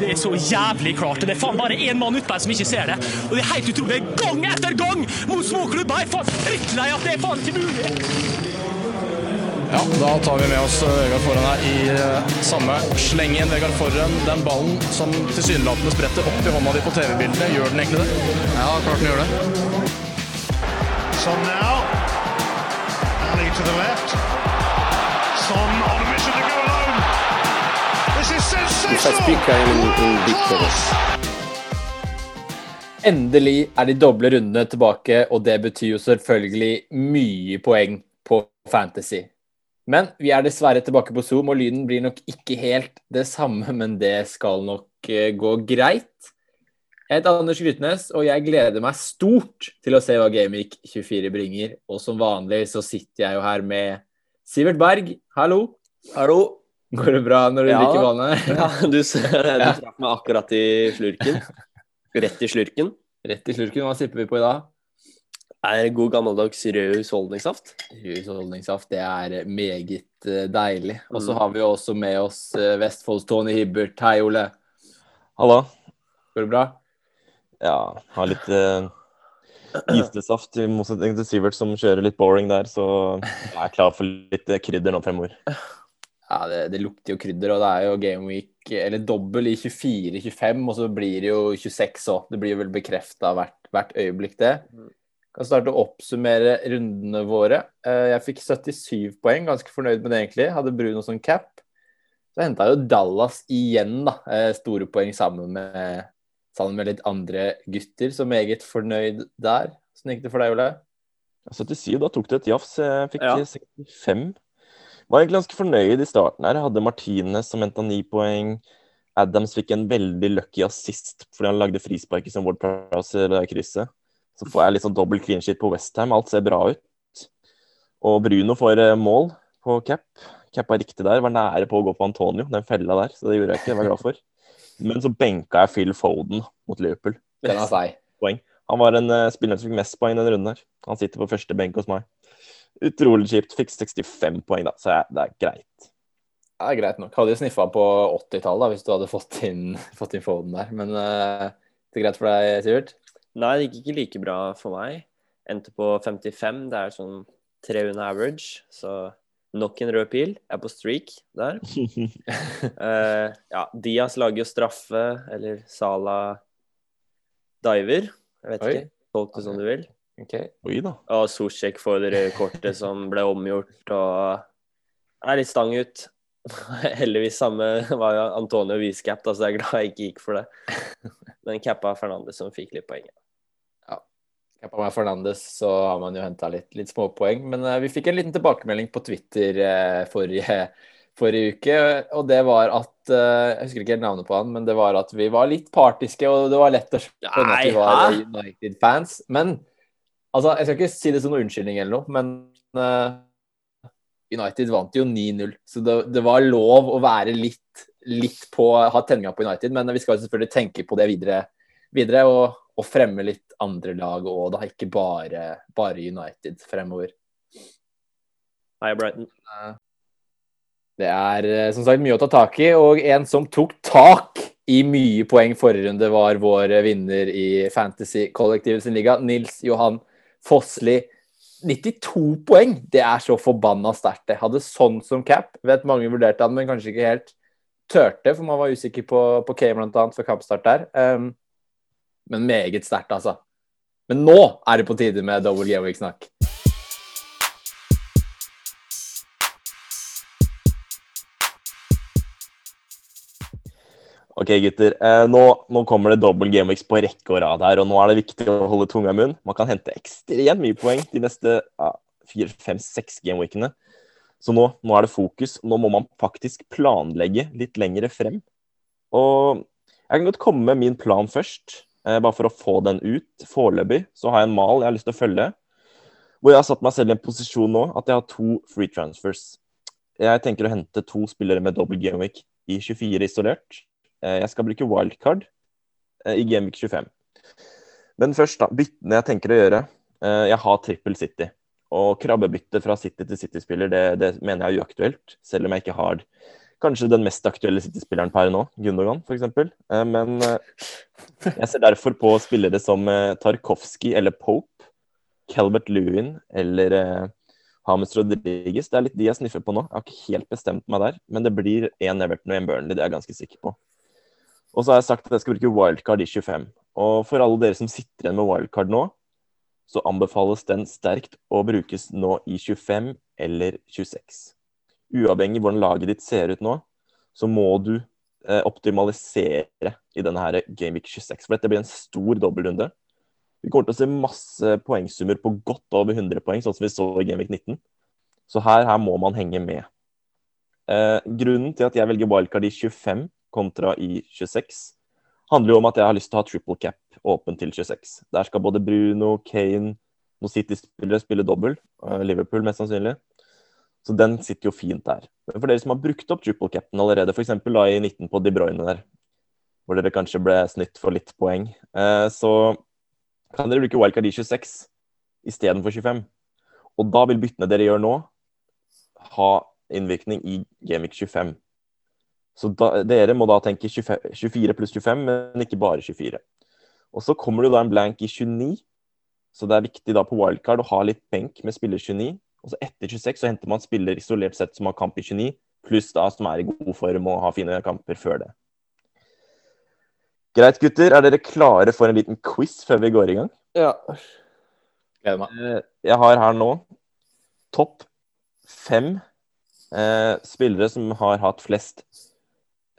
Det er så jævlig klart. Det er faen bare én mann utpå her som ikke ser det. Og det er helt utrolig. Gang etter gang mot småklubber! Jeg er faen drittlei at det er faen ikke mulig. Ja, da tar vi med oss eh, Vegard Forhen her i samme. samme slengen. Vegard Forhen, den ballen som tilsynelatende spretter opp i hånda di på TV-bildene, gjør den egentlig det? Ja, klart den gjør det. Son now. Ali to the left. Son on a mission to go in, in big. Endelig er de doble rundene tilbake, og det betyr jo selvfølgelig mye poeng på Fantasy. Men vi er dessverre tilbake på Zoom, og lyden blir nok ikke helt det samme, men det skal nok eh, gå greit. Jeg heter Anders Grytnes, og jeg gleder meg stort til å se hva Gameweek 24 bringer. Og som vanlig så sitter jeg jo her med Sivert Berg. Hallo. Hallo. Går det bra når du Ja. drikker vannet? Ja, du ser. Du traff meg akkurat i slurken. Rett i slurken. Rett i slurken. Hva sipper vi på i dag? Er god gammeldags rød husholdningssaft. Husholdningssaft, det er meget eh, deilig. Og så Mm. har vi jo også med oss eh, Vestfolds Tony Hibbert. Hei, Ole. Hallo. Går det bra? Ja, har litt uh, istesaft, i motsetning til Sivert som kjører litt boring der, så jeg er klar for litt eh, krydder nå fremover. Ja, det, det lukter jo krydder, og det er jo Game Week, eller dobbel i 24-25, og så blir det jo 26 òg. Det blir jo vel bekrefta hvert, hvert øyeblikk, det. Kan starte å oppsummere rundene våre. Eh, Jeg fikk 77 poeng, ganske fornøyd med det egentlig. Hadde Bruno som cap. Så henta jo Dallas igjen, da. eh, Store poeng sammen med, sammen med litt andre gutter, så meget fornøyd der. Åssen gikk det for deg, Ole? 77, da tok det et jafs. Jeg fikk Ja. 65. Var egentlig ganske fornøyd i starten her. Jeg hadde Martinez som henta ni poeng. Adams fikk en veldig lucky assist fordi han lagde frisparket som Ward Prowse i det krysset. Så får jeg litt sånn dobbel clean sheet på Westham. Alt ser bra ut. Og Bruno får eh, mål på cap. Cappa riktig der. Var nære på å gå på Antonio, den fella der. Så det gjorde jeg ikke. Det var jeg glad for. Men så benka jeg Phil Foden mot Liverpool. Den er seig. Han var en uh, spiller som fikk mest poeng denne runden her. Han sitter på første benk hos meg. Utrolig kjipt. Fikk 65 poeng, da, så jeg, det er greit. Det er greit nok. Hadde jo sniffa på 80-tallet da, hvis du hadde fått inn, fått inn Foden der. Men uh, det er greit for deg, Sivert? Nei, det gikk ikke like bra for meg. Endte på 55. Det er sånn 300 average, så nok en rød pil. Jeg er på streak der. uh, ja, Diaz lager jo straffe, eller Sala diver. Jeg vet Oi. ikke. Tolk det som du vil. Ok. Oi da. Og Sosjek får det røde kortet som ble omgjort, og er litt stang ut. Heldigvis samme var jo Antonio Wiescap, altså så jeg er glad jeg ikke gikk for det. Men cappa Fernandes som fikk litt poeng. Kappa meg Fernandes, så har man jo henta litt, litt småpoeng. Men eh, vi fikk en liten tilbakemelding på Twitter eh, forrige, forrige uke, og det var at eh, Jeg husker ikke helt navnet på han, men det var at vi var litt partiske, og det var lett å skjønne at vi var? United-fans. Men altså, jeg skal ikke si det som noen unnskyldning eller noe, men uh, United vant jo 9-0, så det, det var lov å være litt, litt på ha tenninga på United, men vi skal selvfølgelig tenke på det videre, videre og, og fremme litt andre lag òg, da. Ikke bare, bare United fremover. Hei, Brighton. Det er eh, som sagt mye å ta tak i, og en som tok tak i mye poeng forrige runde, var vår vinner i Fantasy-kollektivet sin liga, Nils Johan Fossli. 92 poeng! Det er så forbanna sterkt. det. Hadde sånn som cap. Vet mange vurderte han, men kanskje ikke helt turte, for man var usikker på, på Kane bl.a. før kampstart der. Um, men meget sterkt, altså. Men nå er det på tide med double gameweek-snakk. Ok, gutter. Eh, nå, nå kommer det dobbel gameweeks på rekke og rad her, og nå er det viktig å holde tunga i munnen. Man kan hente ekstremt mye poeng de neste fire, fem, seks gameweekene. Så nå, nå er det fokus. Nå må man faktisk planlegge litt lengre frem. Og jeg kan godt komme med min plan først, eh, bare for å få den ut. Foreløpig så har jeg en mal jeg har lyst til å følge, hvor jeg har satt meg selv i en posisjon nå at jeg har to free transfers. Jeg tenker å hente to spillere med dobbel gameweek i 24 isolert. Eh, Jeg skal bruke wildcard eh, i Gameweek 25. Men først, da. Byttene jeg tenker å gjøre. Eh, Jeg har trippel City. Og krabbebytte fra City til City-spiller, det, det mener jeg er uaktuelt. Selv om jeg ikke har kanskje den mest aktuelle City-spilleren per nå, Gundogan f.eks. Men jeg ser derfor på spillere som Tarkovskij eller Pope, Calvert Lewin eller Hames Rodriguez. Det er litt de jeg sniffer på nå. Jeg har ikke helt bestemt meg der, men det blir én Everton og én Burnley, det er jeg ganske sikker på. Og så har jeg sagt at jeg skal bruke wildcard i 25. Og for alle dere som sitter igjen med wildcard nå, så anbefales den sterkt å brukes nå i 25 eller 26. Uavhengig hvordan laget ditt ser ut nå, så må du eh, optimalisere i denne her Gameweek 26. For dette blir en stor dobbeltrunde. Vi kommer til å se masse poengsummer på godt over 100 poeng, sånn som vi så i Gameweek 19. Så her, her må man henge med. Eh, grunnen til at jeg velger wildcard i 25 kontra i 26, handler jo om at jeg har lyst til å ha triple cap åpen til 26. Der skal både Bruno, Kane, noen City-spillere spille dobbel. eh, Liverpool mest sannsynlig. Så den sitter jo fint der. Men for dere som har brukt opp triple cap'n allerede, f.eks. i 19 på De Bruyne der, hvor dere kanskje ble snytt for litt poeng, eh, så kan dere bruke wildcard i 26 istedenfor 25. Og da vil byttene dere gjør nå, ha innvirkning i Gamic 25. Så da, dere må da tenke 25, 24 pluss 25, men ikke bare 24. Og så kommer det da en blank i 29, så det er viktig da på wildcard å ha litt benk med spiller 29. Og så etter 26 så henter man spiller isolert sett som har kamp i 29, pluss da som er i god form og har fine kamper før det. Greit, gutter. Er dere klare for en liten quiz før vi går i gang? Ja. Gleder meg. Eh, Jeg har her nå topp fem eh, spillere som har hatt flest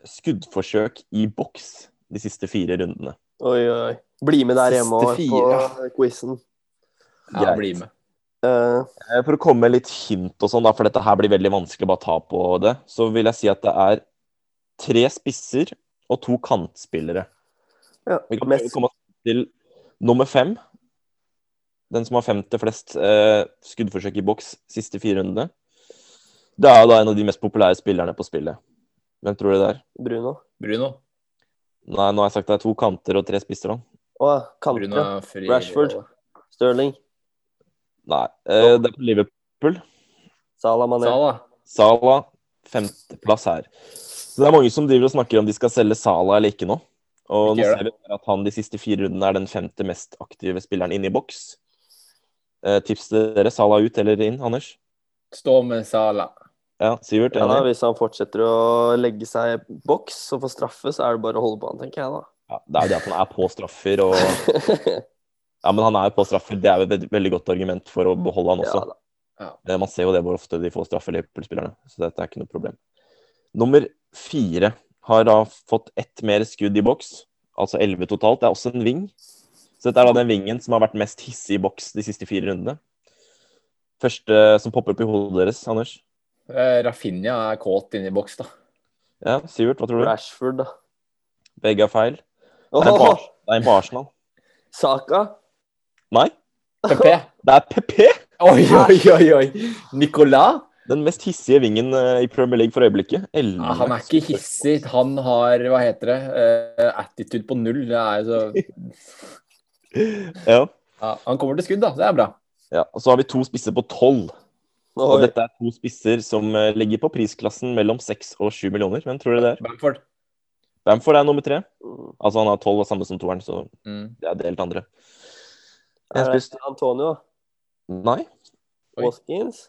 skuddforsøk i boks de siste fire rundene. Oi, oi. Bli med der hjemme og på quizen. Ja, bli med. Eh, Eh, For å komme med litt hint og sånn, da, for dette her blir veldig vanskelig å bare ta på det, så vil jeg si at det er tre spisser og to kantspillere. ja. Vi kan Mest, komme til nummer fem. Den som har femte flest uh, skuddforsøk i boks siste fire rundene. Det er jo da en av de mest populære spillerne på spillet. Hvem tror du det er? Bruno. Bruno. Nei, nå har jeg sagt det er to kanter og tre spisser. da. Å, kanter. Bruno fri. Rashford. Sterling. Nei, eh, det er på Liverpool. Salah Mané. Salah. Sala, femteplass her. Så det er mange som driver og snakker om de skal selge Salah eller ikke nå. Og nå ser vi at han de siste fire rundene er den femte mest aktive spilleren inne i boks. Eh, tips til dere, Sala ut eller inn, Anders? Stå med Salah. Ja, Sivert? Ja, da, hvis han fortsetter å legge seg i boks og få straffe, så er det bare å holde på han, tenker jeg da. Ja, det er jo det at han er på straffer og Ja, men han er jo på straffer. Det er jo et veldig, godt argument for å beholde han også. Ja, da. Eh, Man ser jo det hvor ofte de får straffer, Liverpool-spillerne. Så dette er ikke noe problem. Nummer fire har da fått ett mer skudd i boks, altså elleve totalt. Det er også en ving. Så dette er da den vingen som har vært mest hissig i boks de siste fire rundene. Første som popper opp i hodet deres, Anders? Eh, Rafinha er kåt inne i boks, da. Ja, Sivert, hva tror du? Rashford, da. Begge har feil. Det er en på, det er en på Arsenal. Saka. Nei, PP. det er PP! Oi, oi, oi, oi. Nicolas? Den mest hissige vingen eh, i Premier League for øyeblikket. Ja, han er ikke hissig. Han har, hva heter det, uh, attitude på null. Det er jo så Ja. ja, Han kommer til skudd, da. Det er bra. ja. Og så har vi to spisser på tolv. Og Oi. dette er to spisser som eh, ligger på prisklassen mellom seks og sju millioner. Hvem tror dere det er? Bamford. Bamford er nummer tre. Mm. Altså han har tolv og samme som toeren, så Mm. det er delt andre. Er En det Antonio? Nei. Waskins?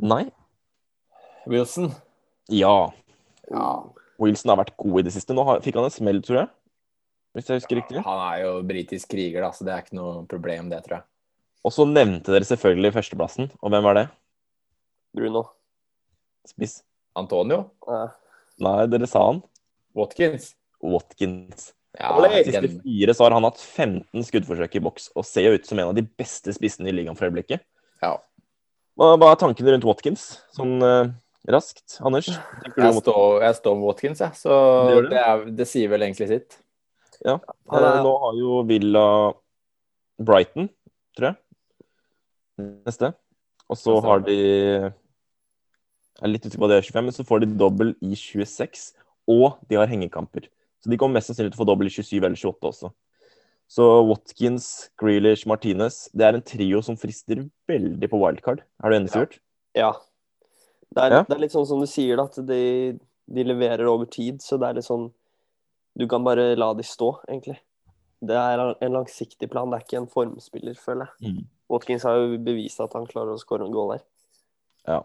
Nei. Wilson. Ja. Ja. Wilson har vært god i det siste. Nå fikk han en smell, tror jeg. Hvis jeg husker riktig. Han er jo britisk kriger, da, så det er ikke noe problem, det, tror jeg. Og så nevnte dere selvfølgelig førsteplassen. Og hvem var det? Bruno? Spiss? Antonio? Nei. Nei, dere sa han. Watkins? Watkins. Ja, De siste fire så har han hatt 15 skuddforsøk i boks og ser jo ut som en av de beste spissene i ligaen for øyeblikket. Ja. Hva, er tankene rundt Watkins, sånn uh, raskt? Anders? Jeg om står, jeg står med Watkins, jeg. Så Det det, er, det sier vel egentlig sitt. Ja. Er- Eh, Nå har jo Villa Brighton, tror jeg. Neste. Og så har de Jeg er litt usikker på det er 25, men så får de dobbel i 26. Og de har hengekamper. Så de kommer mest sannsynlig til å få dobbel i 27 eller 28 også. Så Watkins, Grealish, Martinez Det er en trio som frister veldig på wildcard. Er du enig, Sivert? Ja. Det er, Ja. det er litt sånn som du sier, at de, de leverer over tid. Så det er litt sånn Du kan bare la de stå, egentlig. Det er en langsiktig plan, det er ikke en formspiller, føler jeg. Mm. Watkins har jo bevist at han klarer å skåre en goal der. Ja.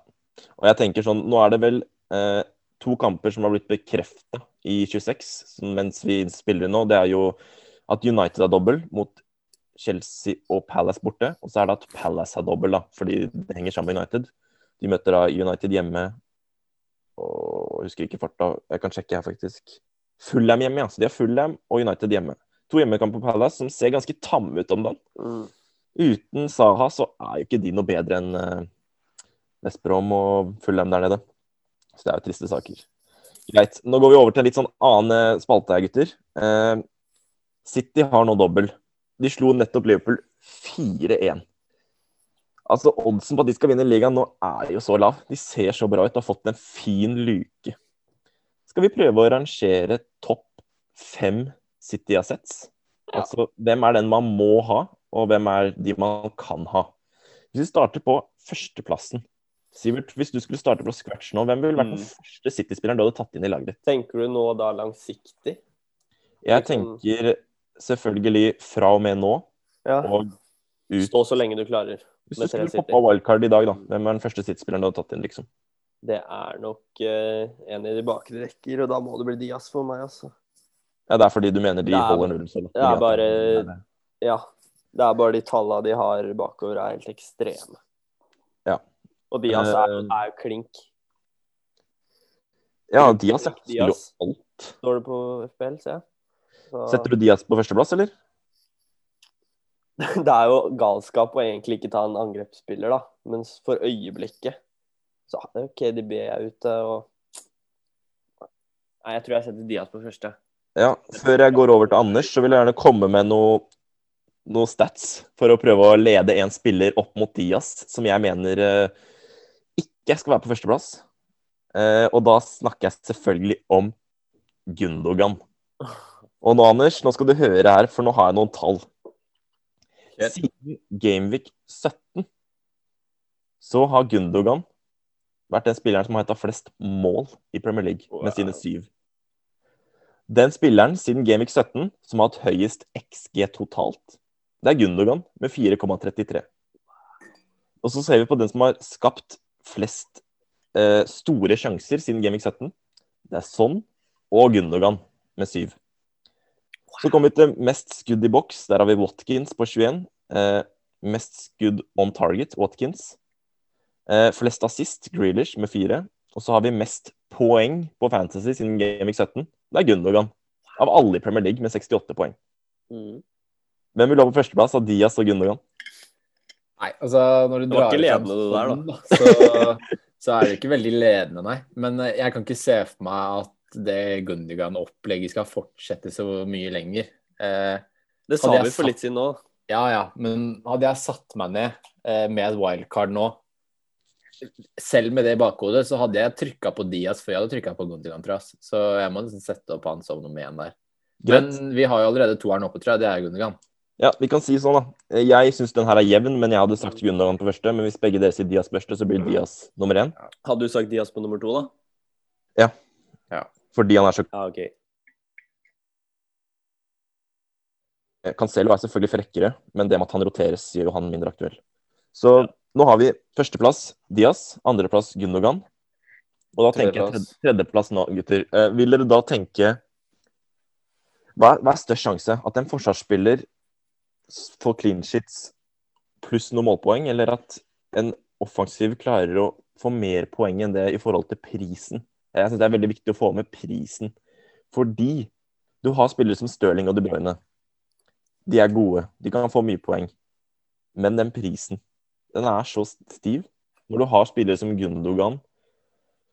Og jeg tenker sånn, nå er det vel eh, to kamper som har blitt bekrefta i 26 som- mens vi spiller nå. Det er jo at United har dobbel mot Chelsea og Palace borte. Og så er det at Palace har dobbel, da, fordi det henger sammen med United. De møter da United hjemme og husker ikke farta. Jeg kan sjekke her, faktisk. Fullham hjemme, ja. Så de har Fullham og United hjemme. To hjemmekamper på Palace som ser ganske tamme ut om dagen. Mm. Uten Saha så er jo ikke de noe bedre enn West Brom og Fulham der nede. Så det er jo triste saker. Greit. Nå går vi over til en litt sånn annen eh, spalte her, gutter. Eh, City har nå dobbel. De slo nettopp Liverpool 4-1. Altså, Oddsen på at de skal vinne ligaen nå er jo så lav. De ser så bra ut og har fått en fin luke. Skal vi prøve å rangere topp fem City-assets? Altså, hvem er den man må ha, og hvem er de man kan ha? Hvis vi starter på førsteplassen Sivert, hvis du skulle starte på scratch nå, hvem ville vært den Mm. første City-spilleren du hadde tatt inn i laget ditt? Tenker du nå da langsiktig? Jeg Liksom- tenker selvfølgelig fra og med nå Ja. og ut. Stå så lenge du klarer. Hvis du skulle poppe wildcard i dag, da, hvem er den første City-spilleren du hadde tatt inn, liksom? Det er nok uh, en i de bakre rekker, og da må det bli Diaz for meg, altså. Ja, det er fordi du mener de er- holder nullen så- det er bare- Ja. Det er bare de tallene de har bakover, er helt ekstreme. Ja. Og Diaz er, Eh, er jo klink. Ja, Diaz ja. spiller jo alt. Står det på FPL, ser jeg. Så, Setter du Diaz på førsteplass, eller? det er jo galskap å egentlig ikke ta en angrepsspiller, da. Mens for øyeblikket så er jo KDB er ute, og Nei, jeg tror jeg setter Diaz på første. Ja, Før jeg går over til Anders, så vil jeg gjerne komme med noe, noe stats for å prøve å lede en spiller opp mot Diaz, som jeg mener eh, ikke skal være på førsteplass. Eh, og da snakker jeg selvfølgelig om Gundogan. Og nå, Anders, nå skal du høre her, for nå har jeg noen tall. Siden Gameweek 17 så har Gundogan vært den spilleren som har henta flest mål i Premier League, med sine syv. Den spilleren siden Gameweek 17 som har hatt høyest XG totalt, det er Gundogan med 4,33. Og så ser vi på den som har skapt flest eh, store sjanser siden Gaming 17. Det er Son og Gundogan med 7. Så kommer vi til mest skudd i boks. Der har vi Watkins på 21. Eh, mest skudd on target, Watkins. Eh, flest assist, Grealish med 4. Og så har vi mest poeng på Fantasy siden Gaming 17. Det er Gundogan. Av alle i Premier League med 68 poeng. Mm. Hvem vil ha på førsteplass av Diaz og Gundogan? Nei, altså når du Det drar da. sånn, så, så er det ikke veldig ledende, nei. Men eh, jeg kan ikke se for meg at det Gundogan-opplegget skal fortsette så mye lenger. Eh, Det sa vi for satt- litt siden nå. ja ja, men hadde jeg satt meg ned eh, med et wildcard nå, selv med det i bakhodet, så hadde jeg trykka på Diaz før jeg hadde trykka på Gundogan, tror jeg. Så jeg må nesten sette opp han som nummer én der. Greit. Men vi har jo allerede toeren oppe, tror jeg. Det er Gundigan. Ja, vi kan si sånn, da. Jeg syns den her er jevn, men jeg hadde sagt Gundogan på første. Men hvis begge dere sier Diaz første, så blir Diaz nummer én. Hadde du sagt Diaz på nummer to, da? Ja. Fordi han er så ah, okay. Cancelo er selvfølgelig frekkere, men det med at han roteres, gjør jo han mindre aktuell. Så nå har vi førsteplass Diaz, andreplass Gundogan. Og da tenker jeg tredje- tredjeplass nå, gutter. Eh, vil dere da tenke hva hva er størst sjanse? At en forsvarsspiller får clean sheets pluss noen målpoeng, eller at en offensiv klarer å få mer poeng enn det i forhold til prisen? Jeg synes det er veldig viktig å få med prisen. Fordi du har spillere som Stirling og De Bruyne. De er gode. De kan få mye poeng. Men den prisen, den er så stiv. Når du har spillere som Gundogan,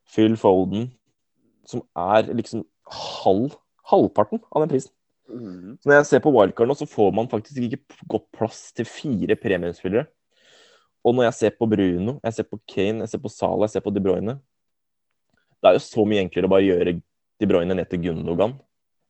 Phil Foden, som er liksom halv, halvparten av den prisen. Mhm. Så når jeg ser på wildcard nå, så får man faktisk ikke godt plass til fire premiumspillere. Og når jeg ser på Bruno, jeg ser på Kane, jeg ser på Salah, jeg ser på De Bruyne Det er jo så mye enklere å bare gjøre De Bruyne ned til Gundogan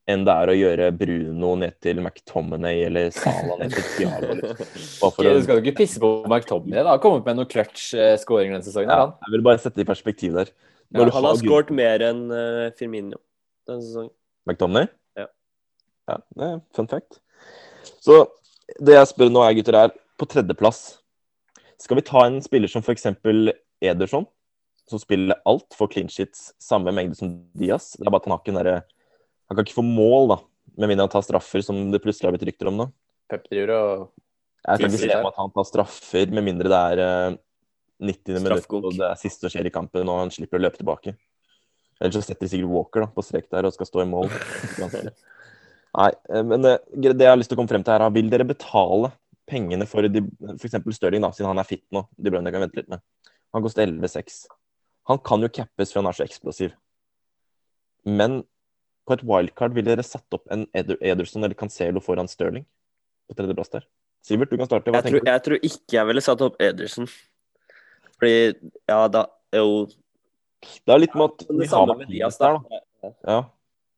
enn det er å gjøre Bruno ned til McTominay eller Salah ned til Thiago. liksom. For å, Du skal jo ikke pisse på McTominay. da. Har kommet med noen clutch-skåringer denne sesongen. ja, jeg vil bare sette det i perspektiv der. Når du Han har skåret mer enn eh, Firmino denne sesongen. McTominay? Ja. Det er fun fact. Så det jeg spør nå er, gutter, er på tredjeplass Skal vi ta en spiller som f.eks. Ederson, som spiller alt for clean sheets, samme mengde som Diaz? Det er bare at han har ikke den derre Han kan ikke få mål, da, med mindre han tar straffer, som det plutselig har blitt rykter om nå. Pep driver og Jeg kan ikke se at han tar straffer, med mindre det er eh, 90. minutt Straffekonk. og det er siste som skjer i kampen, og han slipper å løpe tilbake. Ellers så setter de sikkert Walker da, på strek der og skal stå i mål. Nei, eh, men det, det jeg har lyst til å komme frem til her, er, vil dere betale pengene for f.eks. Stirling, da, siden han er fit nå? De Bruyne kan vente litt med. Han koster 11,6. Han kan jo cappes for han er så eksplosiv. Men på et wildcard ville dere satt opp en Eder Ederson eller Cancelo foran Stirling på tredjeplass der? Sivert, du kan starte. Hva Jeg tror, du? jeg tror ikke jeg ville satt opp Ederson. Fordi Ja, da Jo. Det er litt med at vi har samme med Martinez Diaz, der, da. Ja.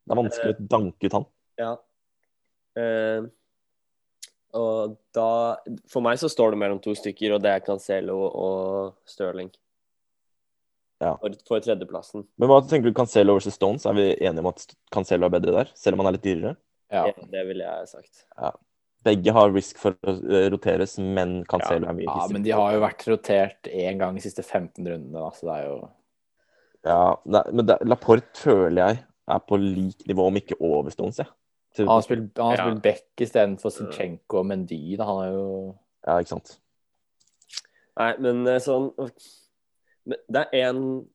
Det er vanskelig å danke ut han. Ja. Eh, og da For meg så står det mellom to stykker, og det er Cancelo og Sterling. Ja. For, for tredjeplassen. Men hva tenker du Cancelo versus Stones? Er vi enige om at Cancelo er bedre der, selv om han er litt dyrere? Ja. Det, det ville jeg sagt. Begge har risk for å eh, roteres, men Cancelo er mye ja, men de har jo vært rotert én gang de siste 15 rundene, da, så det er jo Ja, men det, Laporte føler jeg er på lik nivå, om ikke over Stones, jeg. Til- Han har spilt, han har Ja. spilt back istedenfor Zinchenko og Mendy. Da. Han er jo Ja, ikke sant. Nei, men eh, sånn men Det er én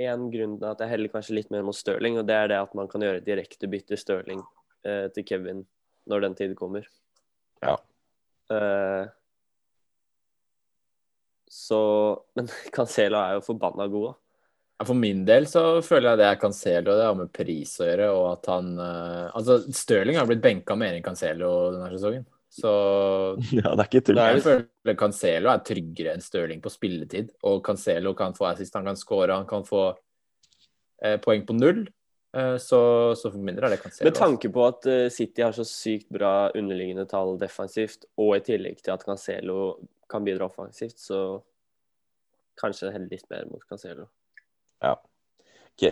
én grunn til at jeg heller kanskje litt mer mot Stirling, og det er det at man kan gjøre direkte bytte Stirling eh, til Kevin når den tid kommer. Ja. Eh, så Men Cancela er jo forbanna god, da. For min del så føler jeg det er Cancelo, det har med pris å gjøre, og at han eh, Altså, Stirling har blitt benka mer enn Cancelo denne sesongen. Så Ja, det er ikke tull. Jeg føler Cancelo er tryggere enn Stirling på spilletid. Og Cancelo kan få assist, han kan score, han kan få eh, poeng på null. Eh, så, så for min del er det Cancelo. Med tanke på at uh, City har så sykt bra underliggende tall defensivt, og i tillegg til at Cancelo kan bidra offensivt, så kanskje heller litt mer mot Cancelo. Ok,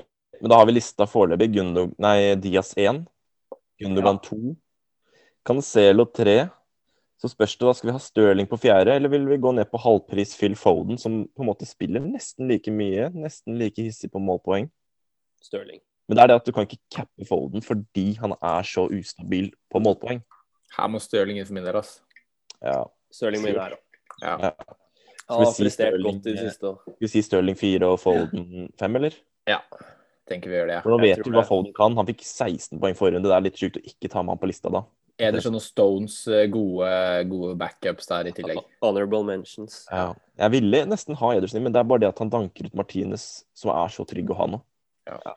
Men da har vi lista foreløpig Gundog... nei, Diaz 1, Gundogan 2, Cancelo 3. Så spørs det da, skal vi ha Stirling på fjerde, eller vil vi gå ned på halvpris Phil Foden, som på en måte spiller nesten like mye, nesten like hissig på målpoeng? Stirling. Men det er det at du kan ikke cappe Foden fordi han er så ustabil på målpoeng. Her må Stirling inn for min del, altså. Ja. Stirling min her òg. Ja. Ja. Han har prestert Sterling, godt i det eh, siste vi si Stirling 4 og Folden 5, eller? ja. Tenker vi gjør det, ja. For nå Jeg vet du hva Folden kan. Han fikk 16 poeng forrige runde. Det er litt sjukt å ikke ta med han på lista da. Ederson og Stones eh, gode, gode backups der i tillegg. Honorable mentions. Ja. Jeg ville nesten ha Ederson, men det er bare det at han danker ut Martinez, som er så trygg å ha nå. Ja.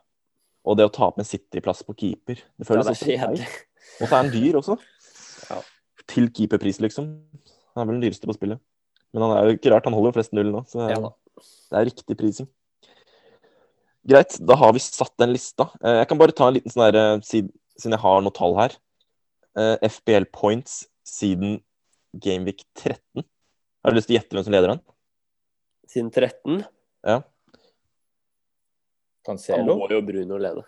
Og det å tape en City-plass på keeper Det Ja, føles det er også feil. Og så er han dyr også. Ja. Til keeperpris, liksom. Han er vel den dyreste på spillet. Men han er jo ikke rart, han holder jo flest null nå. Så det Ja det er riktig prising. Greit, da har vi satt den lista. Eh, Jeg kan bare ta en liten sånn her, siden siden jeg har noe tall her. Eh, FBL points siden Gameweek 13. Har du lyst til å gjette hvem som leder den? Siden 13 Ja. da Cancelo. må jo Bruno lede.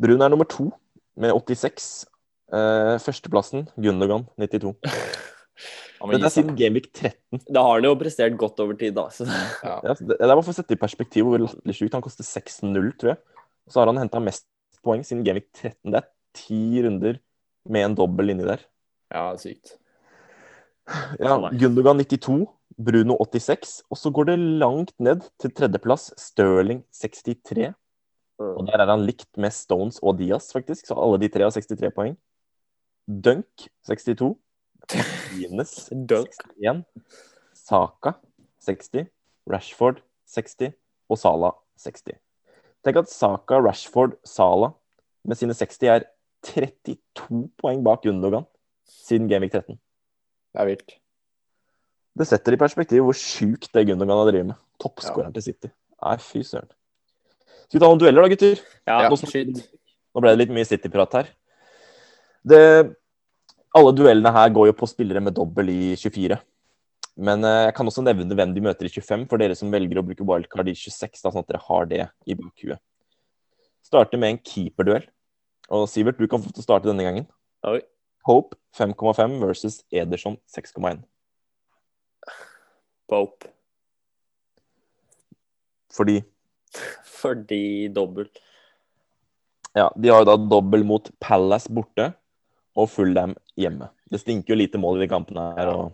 Brun er nummer to med 86. Eh, førsteplassen Gundogan 92. Dette er siden Gameweek 13. Da har han jo prestert godt over tid, da. Så Ja. Ja, det, det er bare for å sette i perspektiv hvor latterlig sjukt. Han koster 6-0, tror jeg. Så har han henta mest poeng siden Gameweek 13. Det er ti runder med en dobbel inni der. ja, sykt. Ja, Gundogan 92, Bruno 86, og så går det langt ned til tredjeplass. Sterling 63. Og der er han likt med Stones og Diaz, faktisk. Så alle de tre har 63 poeng. Dunk 62. Dunk. 61. Saka 60. Rashford 60. Og Sala 60. Tenk at Saka, Rashford, Sala med sine 60 er 32 poeng bak Gundogan siden Gameweek 13. Det er vilt. Det setter i perspektiv hvor sjukt det Gundogan har drevet med. Toppskåreren til City. Nei, fy søren. Skal vi ta noen dueller da, gutter? Ja, Ja, nå. Nå ble det litt mye City-prat her. Det, alle duellene her går jo på spillere med dobbel i 24. Men eh, jeg kan også nevne hvem de møter i 25, for dere som velger å bruke wildcard i 26, da, sånn at dere har det i bakhuet. Starter med en keeperduell. Og Sivert, du kan få til å starte denne gangen. Oi. Pope 5,5 versus Ederson 6,1. Pope. Fordi Fordi dobbel. ja, de har jo da dobbel mot Palace borte og Fulham hjemme. Det stinker jo lite mål i de kampene her. og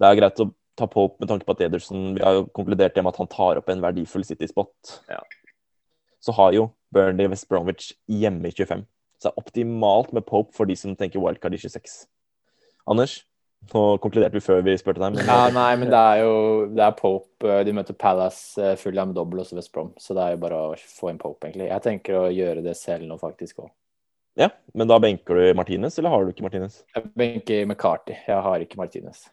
Det er greit å ta Pope med tanke på at Ederson Vi har jo konkludert med at han tar opp en verdifull City-spot. Ja. Så har jo Burnley West Bromwich hjemme i 25. Så det er optimalt med Pope for de som tenker wildcard i 26. Anders, nå konkluderte vi før vi spurte deg. Men Ja, nei, men det er jo det er Pope. eh, De møter Palace, eh, Fulham dobbel og West Brom. Så det er jo bare å få inn Pope, egentlig. Jeg tenker å gjøre det selv nå, faktisk òg. Ja, men da benker du Martinez, eller har du ikke Martinez? Jeg benker McCarty. Jeg har ikke Martinez.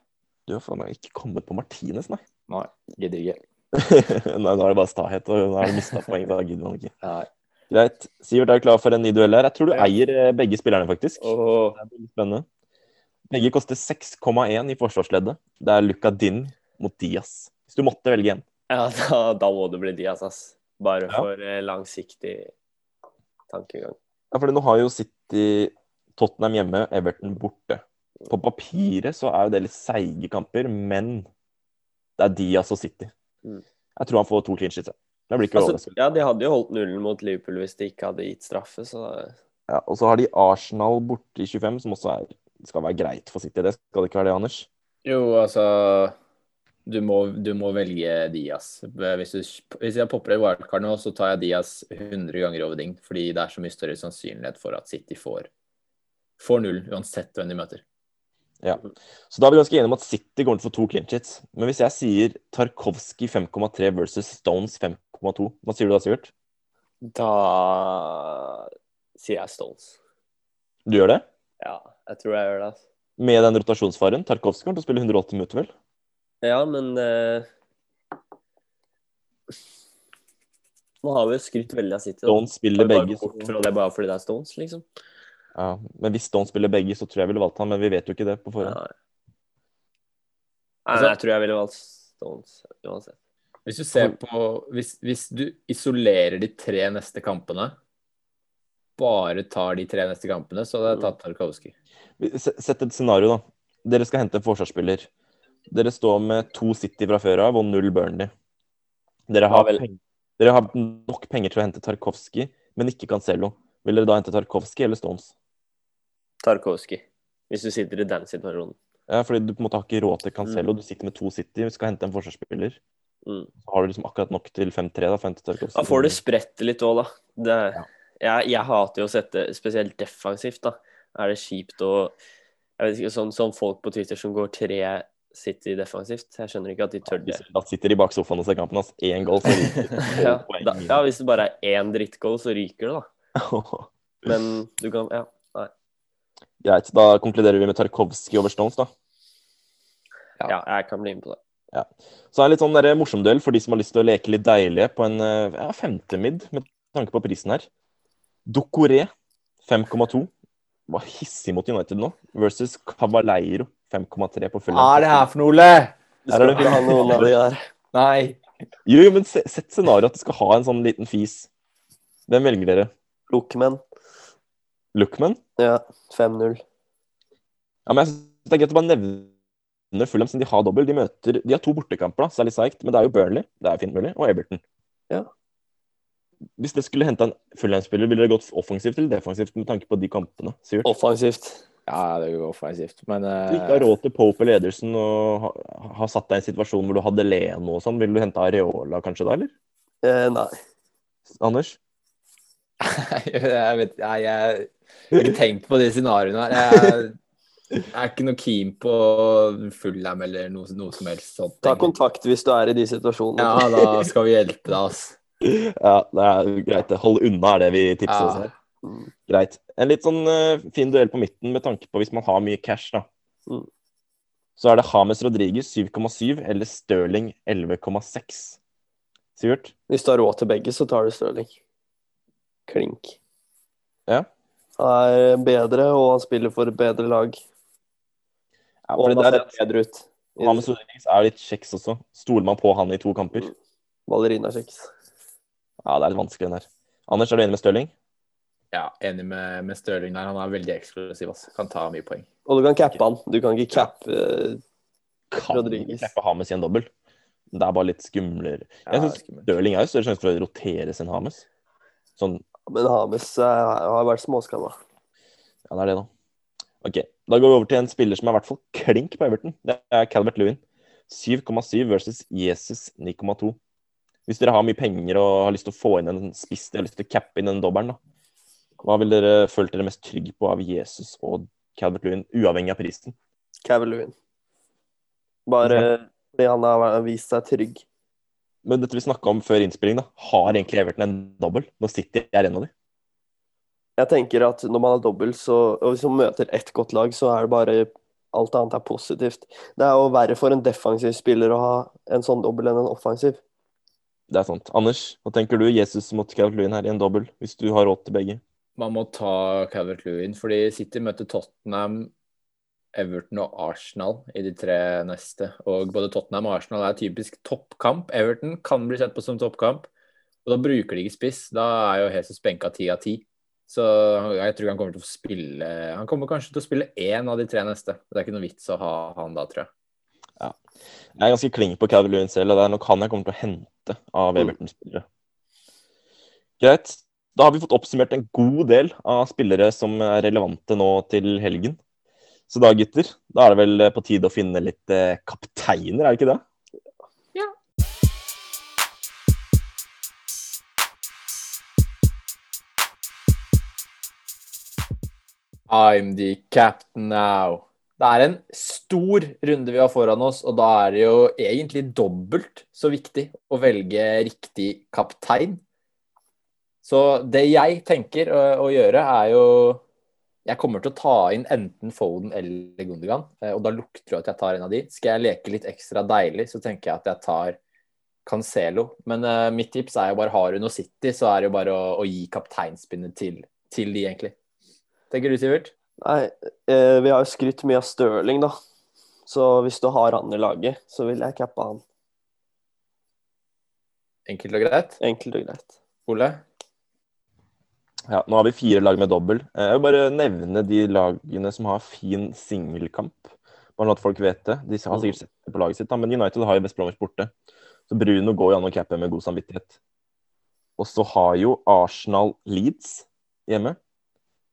Du har faen meg ikke kommet på Martinez, nei. Nei, gidder ikke. nei, nå er det bare stahet, og nå har du mista poeng. Da gidder man ikke. Nei. Greit. Sivert, er du klar for en ny duell her? Jeg tror du Ja. eier eh, begge spillerne, faktisk. Åh, Det blir spennende. Begge koster 6,1 i forsvarsleddet. Det er Luca Din mot Diaz. Hvis du måtte velge en. ja, da, da må det bli Diaz, ass. Bare Ja. for eh, langsiktig tankegang. Ja, for nå har jo City Tottenham hjemme, Everton borte. På papiret så er jo det litt seige kamper, men det er Diaz og City. Mm. Jeg tror han får to clean sheets. Det blir ikke Altså, ja, de hadde jo holdt nullen mot Liverpool hvis de ikke hadde gitt straffe, så Ja, og så har de Arsenal borte i 25, som også er, skal være greit for City. Det skal det ikke være det, Anders? Jo, altså du må, du må velge Diaz. Hvis, du, hvis jeg popper et wildcard nå, så tar jeg Diaz 100 ganger over ding. Fordi det er så mye større sannsynlighet for at City får, får null, uansett hvem de møter. Ja. Så da er vi ganske enige om at City går til få to clean sheets. Men hvis jeg sier Tarkovskij 5,3 versus Stones 5,2, hva sier du da, Sivert? Da sier jeg Stones. Du gjør det? Ja, jeg tror jeg gjør det. Med den rotasjonsfaren? Tarkovskij kommer til å spille 180 minutter, vel? Ja, men uh, Nå har vi jo skrytt veldig av City. da. Stones spiller begge. fra det bare fordi det er Stones, liksom. Ja, men hvis Stones spiller begge, så tror jeg jeg ville valgt han, men vi vet jo ikke det på forhånd. Nei. Nei, jeg tror jeg ville valgt Stones uansett. Hvis du ser på hvis, hvis du isolerer de tre neste kampene, bare tar de tre neste kampene, så hadde jeg tatt Tarkovskij. Sett et scenario, da. Dere skal hente en forsvarsspiller. Dere står med to City fra før av og null Burnley. Dere har, vel. dere har nok penger til å hente Tarkovskij, men ikke Cancelo. Vil dere da hente Tarkovskij eller Stones? Tarkovskij. Hvis du sitter i den situasjonen. Ja, fordi du på en måte har ikke råd til Cancelo. Du sitter med to City, skal hente en forsvarsspiller. Mm. Så har du liksom akkurat nok til 5-3 da. Da får du spredt det litt òg, da. Det, jeg, jeg hater jo å sette Spesielt defensivt, da. Er det kjipt å Jeg vet ikke, sånn, sånn folk på Twitter som går tre City defensivt. Jeg skjønner ikke at de tør det. Da sitter de bak sofaen og ser kampen hans. Én goal, så ryker det. Ja, da, ja, hvis det bare er én drittgoal, så ryker det, da. Men du kan Ja. Greit, da konkluderer vi med Tarkovskij over Stones, da. ja jeg kan bli med på det. Så er det litt sånn der morsom duell for de som har lyst til å leke litt deilige på en eh, ja, femte mid, med tanke på prisen her. Dokoré 5,2 var hissig mot United nå, versus Cavaleiro 5,3 på full Hva er det her for noe, Ole? Du Her er det- ikke ha noen av de der. Nei. Jo, jo, men sett scenarioet at du skal ha en sånn liten fis. Hvem velger dere? Lookman. Lookman? Ja, 5-0. Ja, men jeg synes det er greit å bare nevne Fulham, siden de har dobbel. De møter, de har to bortekamper, da, så det er litt seigt. Men det er jo Burnley, det er fint mulig, og Everton. Ja. Hvis dere skulle henta en Fulham-spiller, ville dere gått offensivt eller defensivt med tanke på de kampene? Sivert? Offensivt. Ja, det går offensivt, men Du ikke eh, har råd til Pope eller Ederson og har, ha satt deg i en situasjon hvor du hadde Leno og sånn, ville du hente Areola kanskje da, eller? Eh, nei. Anders? jeg vet nei, jeg, jeg har ikke tenkt på de scenarioene her. Jeg, jeg er ikke noe keen på Fullham eller noe, noe som helst sånt. Ta kontakt hvis du er i de situasjonene. Ja, da skal vi hjelpe deg, ass. Ja, det er greit. Hold unna er det vi tipser oss Ja. her. Greit. En litt sånn uh, fin duell på midten med tanke på hvis man har mye cash, da. Mm. Så er det James Rodriguez 7,7 eller Stirling 11,6. Sivert? Hvis du har råd til begge, så tar du Stirling. Klink. Ja. Han er bedre, og han spiller for et bedre lag. Ja, Og han har sett bedre ut. Hames Rodriges er litt kjeks også. Stoler man på han i to kamper? Ballerinakjeks. Ja, det er litt vanskelig den her. Anders, er du enig med Stirling? Ja, enig med, med Stirling der. Han er veldig eksklusiv. Altså. Kan ta mye poeng. Og du kan cappe han. Du kan ikke cappe eh, Kan Rodriguez. cappe Hames i en dobbel. Det er bare litt skumlere. Ja, Jeg skummelt. Stirling er jo større sjanse for å roteres enn Hames. Sånn, Men Hames eh, har vært småskada. ja, det er det, da. Ok, Da går vi over til en spiller som er i hvert fall klink på Everton. Det er Calvert Lewin. 7,7 versus Jesus 9,2. Hvis dere har mye penger og har lyst til å få inn en spiss, dere har lyst til å cappe inn den dobbelen, da. Hva vil dere følt dere mest trygg på av Jesus og Calvert Lewin, uavhengig av prisen? Calvert Lewin. Bare fordi han har vist seg trygg. Men dette vi snakka om før innspilling, da. Har egentlig Everton en dobbel Nå sitter jeg en av dem. Jeg tenker at når man har dobbelt, så, og hvis man møter ett godt lag, så er det bare alt annet er positivt. Det er jo verre for en defensiv spiller å ha en sånn dobbel enn en offensiv. Det er sant. Anders, hva tenker du? Jesus mot Calvert Lewin her i en dobbel, hvis du har råd til begge? Man må ta Calvert Lewin, fordi City møter Tottenham, Everton og Arsenal i de tre neste. Og både Tottenham og Arsenal er typisk toppkamp. Everton kan bli sett på som toppkamp, og da bruker de ikke spiss. Da er jo Jesus benka ti av ti. Så jeg tror han kommer til å spille Han kommer kanskje til å spille én av de tre neste. Det er ikke noe vits å ha han da, tror jeg. Jeg er ganske klink på Calvert Lewin selv, og det er nok han jeg kommer til å hente av Everton-spillere. Greit. Da har vi fått oppsummert en god del av spillere som er relevante nå til helgen. Så da, gutter, da er det vel på tide å finne litt eh, kapteiner, er det ikke det? Ja. I'm the captain now. Det er en stor runde vi har foran oss, og da er det jo egentlig dobbelt så viktig å velge riktig kaptein. Så det jeg tenker å, å gjøre, er jo Jeg kommer til å ta inn enten Foden eller Gundogan, eh, og da lukter det at jeg tar en av de. Skal jeg leke litt ekstra deilig, så tenker jeg at jeg tar Cancelo. Men uh, mitt tips er jo bare har du noe City, så er det jo bare å, å gi kapteinspinnet til, til de, egentlig. Tenker du, Sivert? Nei, eh, vi har jo skrytt mye av Stirling, da. Så hvis du har han i laget, så vil jeg cappe han. Enkelt og greit. Enkelt og greit. Ole? Ja, nå har vi fire lag med dobbel. Eh, Jeg vil bare nevne de lagene som har fin singelkamp. Bare at folk vet det. De har sikkert sett det på laget sitt, da. men United har jo West Bromwich borte. Så Bruno går jo an å cappe med god samvittighet. Og så har jo Arsenal Leeds hjemme.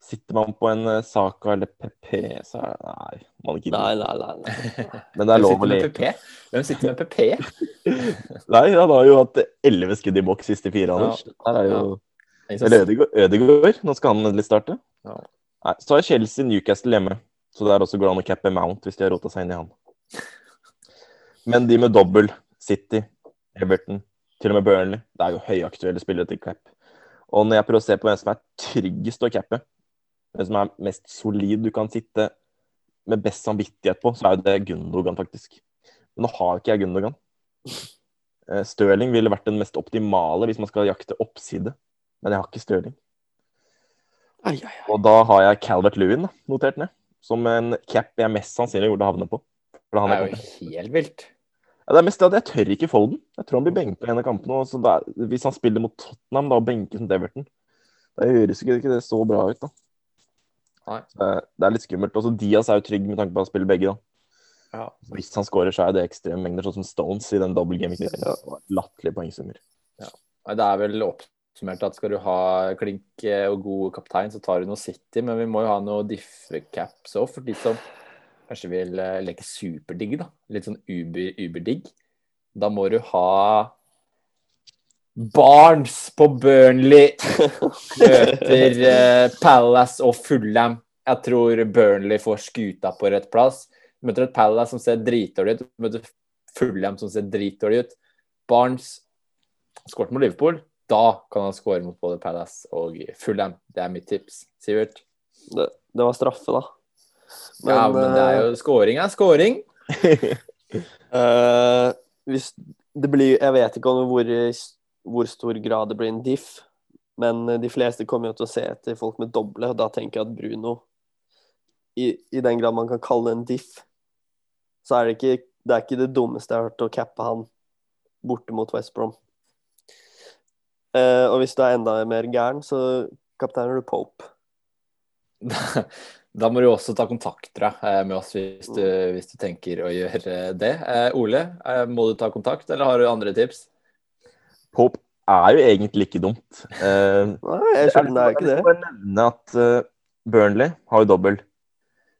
Sitter man på en eh, Saka eller PP, så er det Nei, man ikke Nei, nei, nei. nei. Men det er lov å leke. Hvem sitter med PP? Nei, han har jo hatt elleve skudd i boks siste fire, Anders. Der er jo Eller Ødegaard. Nå skal han endelig starte. Ja. Nei, så har Chelsea Newcastle hjemme. Så der også går det an å cappe Mount hvis de har rota seg inn i han. Men de med dobbel, City, Everton, til og med Burnley, det er jo høyaktuelle spillere til cap. Og når jeg prøver å se på hvem som er tryggest å cappe, hvem som er mest solid du kan sitte med best samvittighet på, så er jo det Gundogan, faktisk. Men nå har ikke jeg Gundogan. Eh, Stirling ville vært den mest optimale hvis man skal jakte oppside, men jeg har ikke Stirling. Ai, ai, ai. Og da har jeg Calvert Lewin da, notert ned, som en cap jeg mest sannsynlig gjorde havne på. For han Det er jo helt vilt. ja, det er mest det at jeg tør ikke folden. den. Jeg tror han blir benka i en av kampene. Og så da, hvis han spiller mot Tottenham da, og benker som Deverton, da høres ikke det så bra ut. da. Nei. Det, er- litt skummelt. Også Diaz er jo trygg med tanke på å spille begge. da. Ja. Hvis han skårer, så er det ekstreme mengder, sånn som Stones i den double gaming. Latterlige poengsummer. Nei, Det er vel oppsummert at skal du ha klink eh, og god kaptein, så tar du noe City. Men vi må jo ha noe diffecaps òg, for de som kanskje vil eh, leke superdigg. da. Litt sånn uber, uberdigg. Da må du ha Barnes på Burnley. Møter eh, Palace og Fullham. Jeg tror Burnley får skuta på rett plass. Møter et Palace som ser dritdårlig ut. Møter Fullham som ser dritdårlig ut. Barnes skåret mot Liverpool. Da kan han skåre mot både Palace og Fulham. Det er mitt tips. Sivert? Det, det var straffe, da. ja, men det er jo scoring er scoring. uh, hvis det blir Jeg vet ikke om hvor, hvor stor grad det blir en diff, Men eh, de fleste kommer jo til å se etter folk med doble, og da tenker jeg at Bruno i, I den grad man kan kalle det en diff, så er det ikke det, er ikke det dummeste jeg har hørt å cappe han borte mot West Brom. Eh, og hvis du er enda mer gæren, så kapteiner du Pope. Da må du også ta kontakt da, eh, med oss hvis du, hvis du tenker å gjøre det. Eh, Ole, må du ta kontakt, eller har du andre tips? Pope er jo egentlig ikke dumt. Eh, Nei, jeg skjønner det er ikke det. Jeg vil nevne at Burnley har jo dobbel.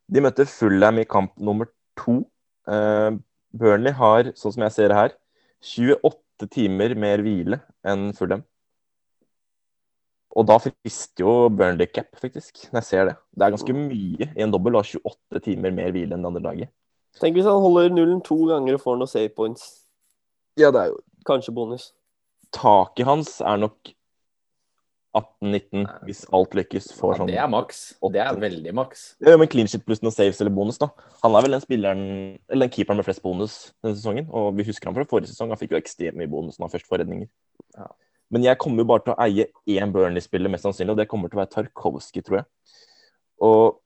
De møtte Fulham i kamp nummer to. Eh, Burnley har, sånn som jeg ser det her, 28 timer mer hvile enn Fulham. Og da frister jo Burnley cap, faktisk, når jeg ser det. Det er ganske mye i en dobbel og 28 timer mer hvile enn det andre laget. Tenk hvis han holder nullen to ganger og får noen save points. Ja, det er jo Kanskje bonus. Taket hans er nok 18-19, hvis alt lykkes. Får Ja, sånn det er maks. Det er veldig maks. Ja, men clean shit pluss noen saves eller bonus, da. Han er vel den spilleren, eller den keeperen med flest bonus denne sesongen. Og vi husker han fra forrige sesong. Han fikk jo ekstremt mye bonus når han først får redninger. Ja. Men jeg kommer jo bare til å eie én Burnley-spiller, mest sannsynlig, og det kommer til å være Tarkovskij, tror jeg. Og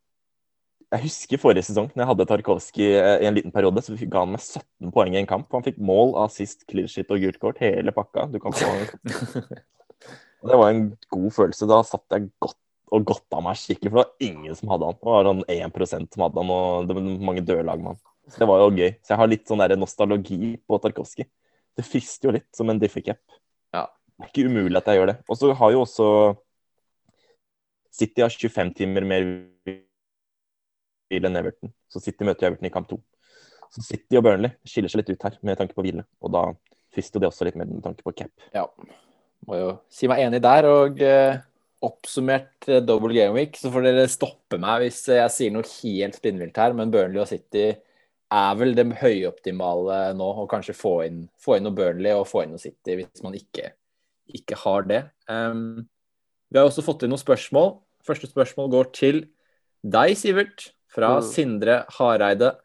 jeg husker forrige sesong, når jeg hadde Tarkovskij eh, i en liten periode, så ga han meg 17 poeng i en kamp. Han fikk mål, assist, clear shit og gult kort, hele pakka. Du kan få Det var en god følelse. Da satt jeg godt og godta meg skikkelig, for det var ingen som hadde han. Det var sånn 1 som hadde han, og det var mange døde lag med han. Så det var jo gøy. Så jeg har litt sånn der nostalgi på Tarkovskij. Det frister jo litt, som en diffie-cap. Det er ikke umulig at jeg gjør det. Og så har jo også City har 25 timer mer hvile enn Everton. Så City møter Everton i kamp to. Så City og Burnley skiller seg litt ut her med tanke på hvile. Og da frister det også litt med tanke på cap. Ja. Må jo si meg enig der. Og eh, oppsummert eh, double game week, så får dere stoppe meg hvis jeg sier noe helt spinnvilt her, men Burnley og City er vel det høyoptimale nå. å kanskje få inn, få inn noe Burnley og få inn noe City hvis man ikke, ikke har det. Um, vi har også fått inn noen spørsmål. Første spørsmål går til deg, Sivert, fra Mm. Sindre Hareide.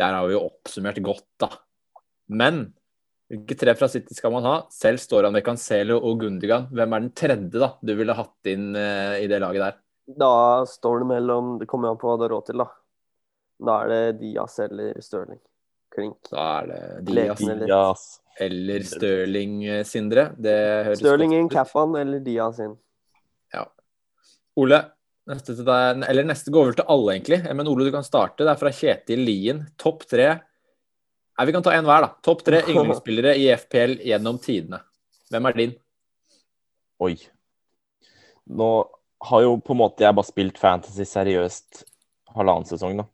Der har vi jo oppsummert godt, da. Men hvilke tre fra City skal man ha? Selv står han ved Cancelo og Gundigan. Hvem er den tredje da du ville hatt inn uh, i det laget der? Da står det mellom Det kommer an på hva du har råd til, da. Da er det Diaz eller Stirling. Klink. Da er det Diaz eller- eller Stirling, eh, Sindre. Det høres Stirling inn, Caffan eller Diaz inn. Ole, neste til deg, eller neste går vel til alle, egentlig. Eh, Men Ole, du kan starte. Det er fra Kjetil Lien. Topp tre Nei, Vi kan ta én hver, da. Topp tre yndlingsspillere i FPL gjennom tidene. Hvem er din? Oi. Nå har jo på en måte jeg bare spilt fantasy seriøst halvannen sesong, da.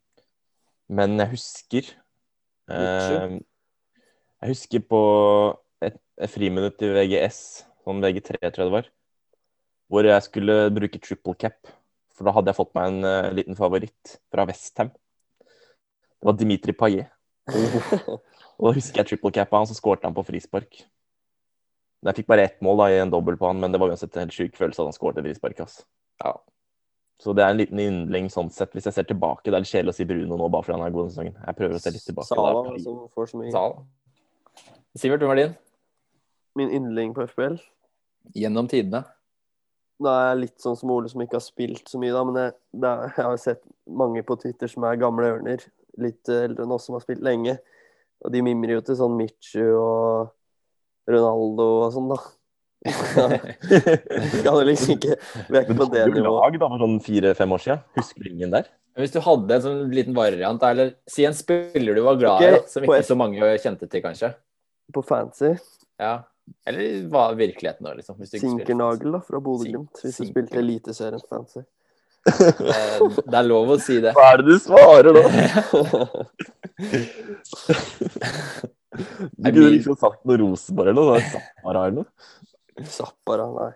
Men jeg husker eh, Jeg husker på et, et friminutt i VGS, sånn VG3 tror jeg det var, hvor jeg skulle bruke triple cap. For da hadde jeg fått meg en uh, liten favoritt fra Westham. Det var Dimitri Paillet. Og da husker jeg triple cappa han, så skårte han på frispark. Men Jeg fikk bare ett mål da, i en dobbel på han, men det var uansett en helt sjuk følelse at han skåret frispark. Altså. Ja. Så det er en liten yndling sånn sett. Hvis jeg ser tilbake, det er litt kjedelig å si Bruno nå bare fordi han er god denne sesongen. Jeg prøver å se litt tilbake. Sala da. som får så mye. Sala. Sivert, hvem er din? Min yndling på FPL. Gjennom tidene. Da er jeg litt sånn som Ole som ikke har spilt så mye, da. Men jeg, det er, jeg har sett mange på Twitter som er gamle ørner. Litt eh, eldre enn oss som har spilt lenge. Og de mimrer jo til sånn Michu og Ronaldo og sånn, da. Vi kan liksom ikke Vi er ikke Men på du hadde jo lag da for sånn fire-fem år siden. Husker du ingen der? Hvis du hadde en sånn liten variant, eller si en spiller du var glad i, som ikke så mange kjente til, kanskje. På fancy. Ja. Eller hva er virkeligheten nå, liksom. Hvis du spilte. Sinkernagel da, fra Bodø-Glimt. Hvis du spilte Eliteserien fancy. Eh, Det er lov å si det. Hva er det du svarer da? Du kunne liksom sagt noe Rosenborg eller noe. Zappara eller noe. Zappara, nei.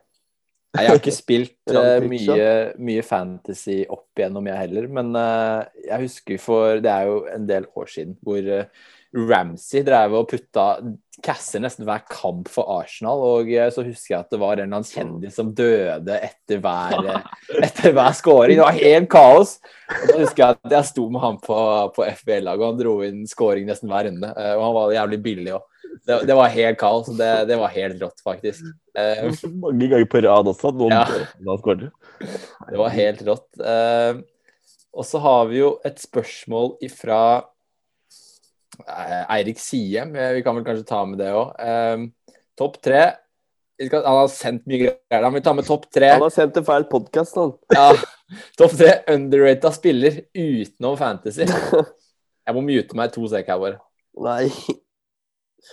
Nei, jeg har ikke spilt eh, mye, mye fantasy opp igjennom, jeg heller. Men uh, jeg husker for Det er jo en del år siden hvor uh, Ramsey drev og putta casser nesten hver kamp for Arsenal. Og så husker jeg at det var en eller annen kjendis som døde etter hver, etter hver scoring. Det var helt kaos. Og da husker jeg at jeg sto med han på, på FBL-laget, og han dro inn scoring nesten hver runde. og han var jævlig billig òg. Det, det var helt kaos. Det, det var helt rått, faktisk. Uh, Mange ganger på rad også. Noen Ja. skårer. Det var helt rått. Uh, og så har vi jo et spørsmål ifra eh, Eirik Siem. Vi kan vel kanskje ta med det òg. Topp tre Han har sendt mye greier. Han vil ta med topp tre. Han har sendt en feil podkast, han. Ja, topp tre underrated spiller utenom Fantasy. Jeg må mute meg to sek her, bare. Nei.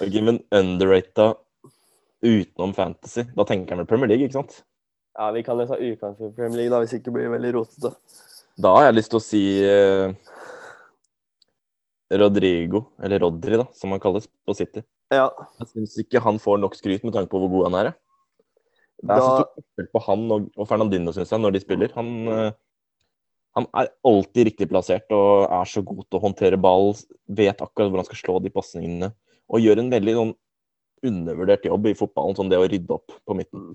Ok, men underrata utenom fantasy. Da tenker han vel Premier League, ikke sant? Ja, vi kan jo ta utgangspunkt i Premier League, da, hvis ikke blir veldig rotete. Da har jeg lyst til å si eh, Rodrigo, eller Rodri, da, som han kalles, på City. Ja. Jeg syns ikke han får nok skryt med tanke på hvor god han er. Det er så Da, stor forskjell på han og, og Fernandino, syns jeg, når de spiller. Han, eh, han er alltid riktig plassert og er så god til å håndtere ball, vet akkurat hvor han skal slå de pasningene, og gjør en veldig sånn undervurdert jobb i fotballen, sånn det å rydde opp på midten.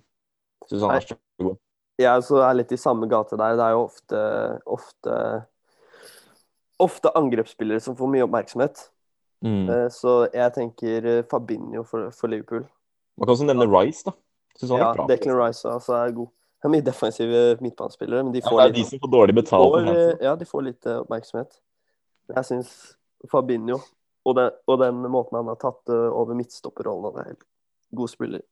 Syns han er så god. jeg også er litt i samme gate der. Det er jo ofte, ofte Ofte angrepsspillere som får mye oppmerksomhet. Mm. Eh, Så jeg tenker eh, Fabinho for, for Liverpool. Man kan også nevne Rice, da. Syns han Ja, er bra. Declan Rice altså, er god. Det er mye defensive midtbanespillere, men de får er litt de får betalt. får, eh, ja, de får litt oppmerksomhet. Jeg syns Fabinho og den, og den måten han har tatt eh, over midtstopperrollen det er helt god spiller.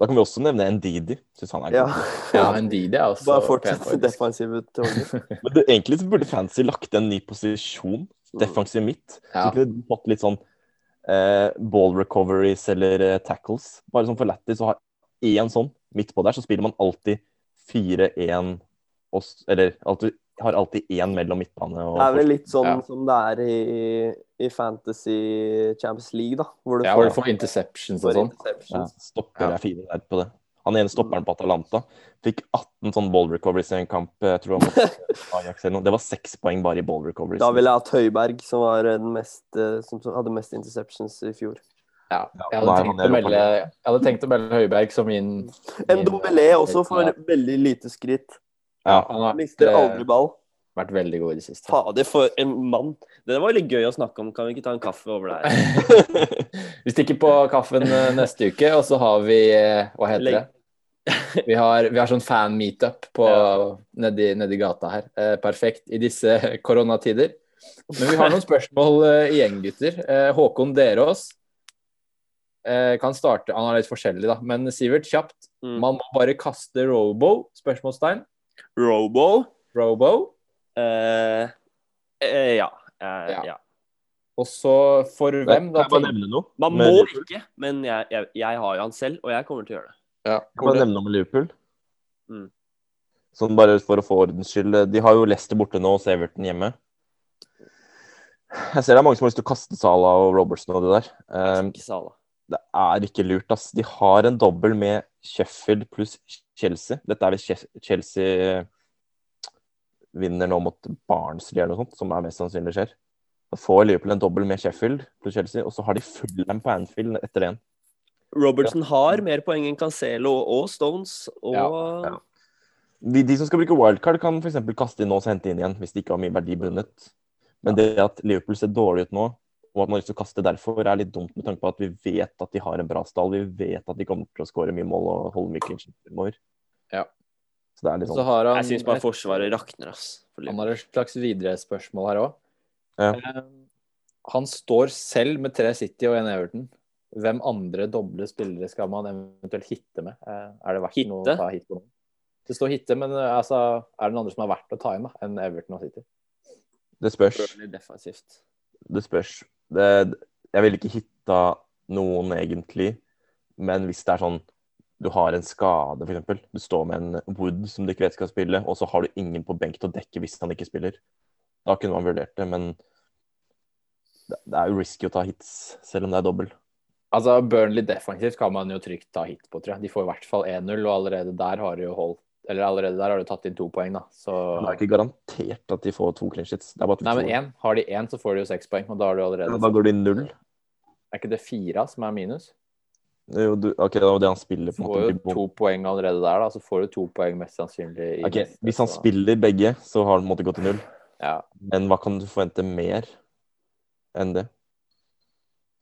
Da kan vi også nevne Ndidi. Syns han er Ja. god. Ja, Ndidi er også Bare fortsett defensive troller. Men det, egentlig så burde Fancy lagt en ny posisjon, defensiv midt. Ja. Så kunne fått litt sånn eh, ball recoveries eller eh, tackles. Bare sånn for lættis å ha én sånn midt på der, så spiller man alltid 4-1 Eller alltid, har alltid én mellom midtbane og Det er vel litt sånn Ja. som det er i, i Fantasy Champions League, da. Hvor du Ja, hvor du får interceptions og får sånn. ja, stopper Ja. er fine der på det. Han ene stopperen på Atalanta fikk 18 sånn ball recoveries i en kamp. Jeg tror han mot Ajax eller noe. Det var seks poeng bare i ball recoveries. Da ville jeg hatt Høiberg, som, var den mest, eh, som hadde mest interceptions i fjor. Ja. Jeg hadde tenkt å melde, jeg hadde tenkt å melde Høiberg som min En Dombelé også får veldig lite skritt. Ja. Han Mister aldri ball. Vært veldig god i det siste. Fader, for en mann. Det var litt gøy å snakke om. Kan vi ikke ta en kaffe over der? Vi stikker på kaffen eh, neste uke, og så har vi eh, Hva heter det? Vi har, vi har sånn fan-meetup Ja. nedi, nedi gata her. Eh, perfekt i disse koronatider. Men vi har noen spørsmål eh, igjen, gutter. Eh, Håkon Derås eh, kan starte Han er litt forskjellig, da. Men Sivert, kjapt. Mm. Man må bare kaste Robo? Spørsmålstegn. Robo? Robo. Eh, uh, ja. Eh, Ja. ja. Og så for hvem, Kan da? jeg bare nevne noe? Man må Liverpool? ikke, men jeg, jeg, jeg har jo han selv, og jeg kommer til å gjøre det. Ja, Jeg kan man nevne noe med Liverpool. Mm. Sånn bare for å få ordens skyld. De har jo Leicester borte nå og Severton Everton hjemme. Jeg ser det er mange som har lyst til å kaste Sala og Robertson og det der. Jeg Um, det er ikke lurt, ass. De har en dobbel med Sheffield pluss Chelsea. Dette er vel Che- Chelsea vinner nå mot Barnsley eller noe sånt, som er mest sannsynlig skjer. Da får Liverpool en dobbel med Sheffield pluss Chelsea, og så har de Fulham på Anfield etter det igjen. Robertson har mer poeng enn Cancelo og Stones og Ja, ja. De, de som skal bruke wildcard, kan f.eks. kaste inn nå og hente inn igjen, hvis de ikke har mye verdi bundet. Men det at Liverpool ser dårlig ut nå, og at man har lyst til å kaste derfor, er litt dumt med tanke på at vi vet at de har en bra stall. Vi vet at de kommer til å skåre mye mål og holde mye clinch fremover. Ja. Så det er litt Så sånn har han Jeg syns bare Forsvaret rakner, ass. for Han har et slags videre spørsmål her òg. Ja. Han står selv med tre City og en Everton. Hvem andre doble spillere skal man eventuelt hitte med? Eh, Er det verdt noe å ta hit på noen? Det står hitte, men eh, altså, er det noen andre som er verdt å ta inn da, enn Everton og City? Det spørs. Det spørs. Det, jeg ville ikke hitta noen egentlig, men hvis det er sånn du har en skade, f.eks. Du står med en Wood som du ikke vet skal spille, og så har du ingen på benk til å dekke hvis han ikke spiller. Da kunne man vurdert det, men det, er jo risky å ta hits, selv om det er dobbel. Altså, Burnley defensivt kan man jo trygt ta hit på, tror jeg. De får i hvert fall 1-0, og allerede der har de jo holdt Eller allerede der har de tatt inn to poeng, da. Så det er ikke garantert at de får to clean shits. Nei, men én. Har de én, så får de jo seks poeng, og da har de allerede Da går de null. Er ikke det fire som er minus? Jo, du, ok, det var det han spiller. på Får jo to poeng allerede der, da. Så får du to poeng mest sannsynlig. i Ok, neste, Hvis han spiller begge, så har han på en måte gått til null. Ja. Men hva kan du forvente mer enn det?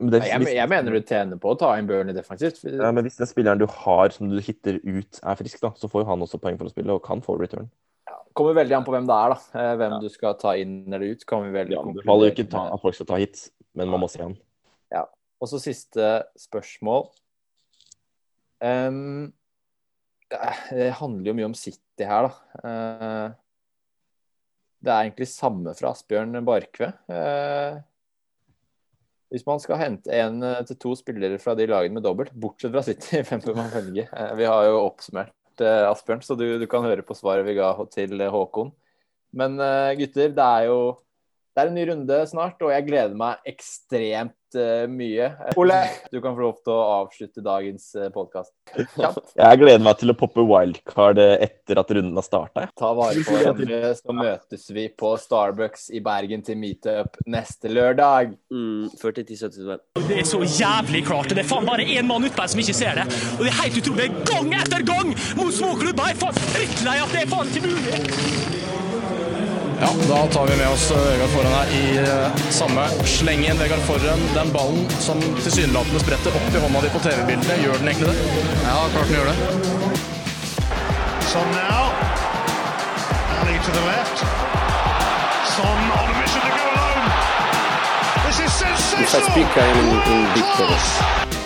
Men det, Jeg, jeg mener du tjener på å ta inn Burnley defensivt. ja, men hvis den spilleren du har som du hitter ut, er frisk, da, så får jo han også poeng for å spille og kan få return. kommer veldig an på hvem det er, da. Hvem Hvem du skal ta inn eller ut. kan vi vel Det faller jo ikke ta, at folk skal ta hit, men man må se han. Og så siste spørsmål. Ehm, det er- handler jo mye om City her, da. Uh, det er egentlig samme fra Asbjørn Barkve. Uh, hvis man skal hente en eh, til to spillere fra de lagene med dobbelt, bortsett fra City, hvem bør man velge? Uh, vi har jo oppsummert Asbjørn, så du, du kan høre på svaret vi ga til Håkon. Men gutter, det er jo det er en ny runde snart, og jeg gleder meg ekstremt eh, mye. Ole, du kan få lov til å avslutte dagens uh, podkast. Jeg gleder meg til å poppe wildcard eh, etter at runden har starta. Ta vare på hverandre, så møtes vi på Starbucks i Bergen til meetup neste lørdag. Mm, 40-10-70 Det er så jævlig klart. Det er faen bare én mann utpå her som ikke ser det. Og det er helt utrolig. Gang etter gang mot småklubber! Jeg er faen drittlei at det er faen ikke mulig. Ja, da tar vi med oss eh, Vegard Forhen her i eh, samme slengen. Vegard Forhen, den ballen som tilsynelatende spretter opp i hånda di på TV-bildene, gjør den egentlig det? Ja, klart den gjør det. Sånn now. Ali to the left. Son on a mission to go alone. This is If I speak, I am in, in big trouble.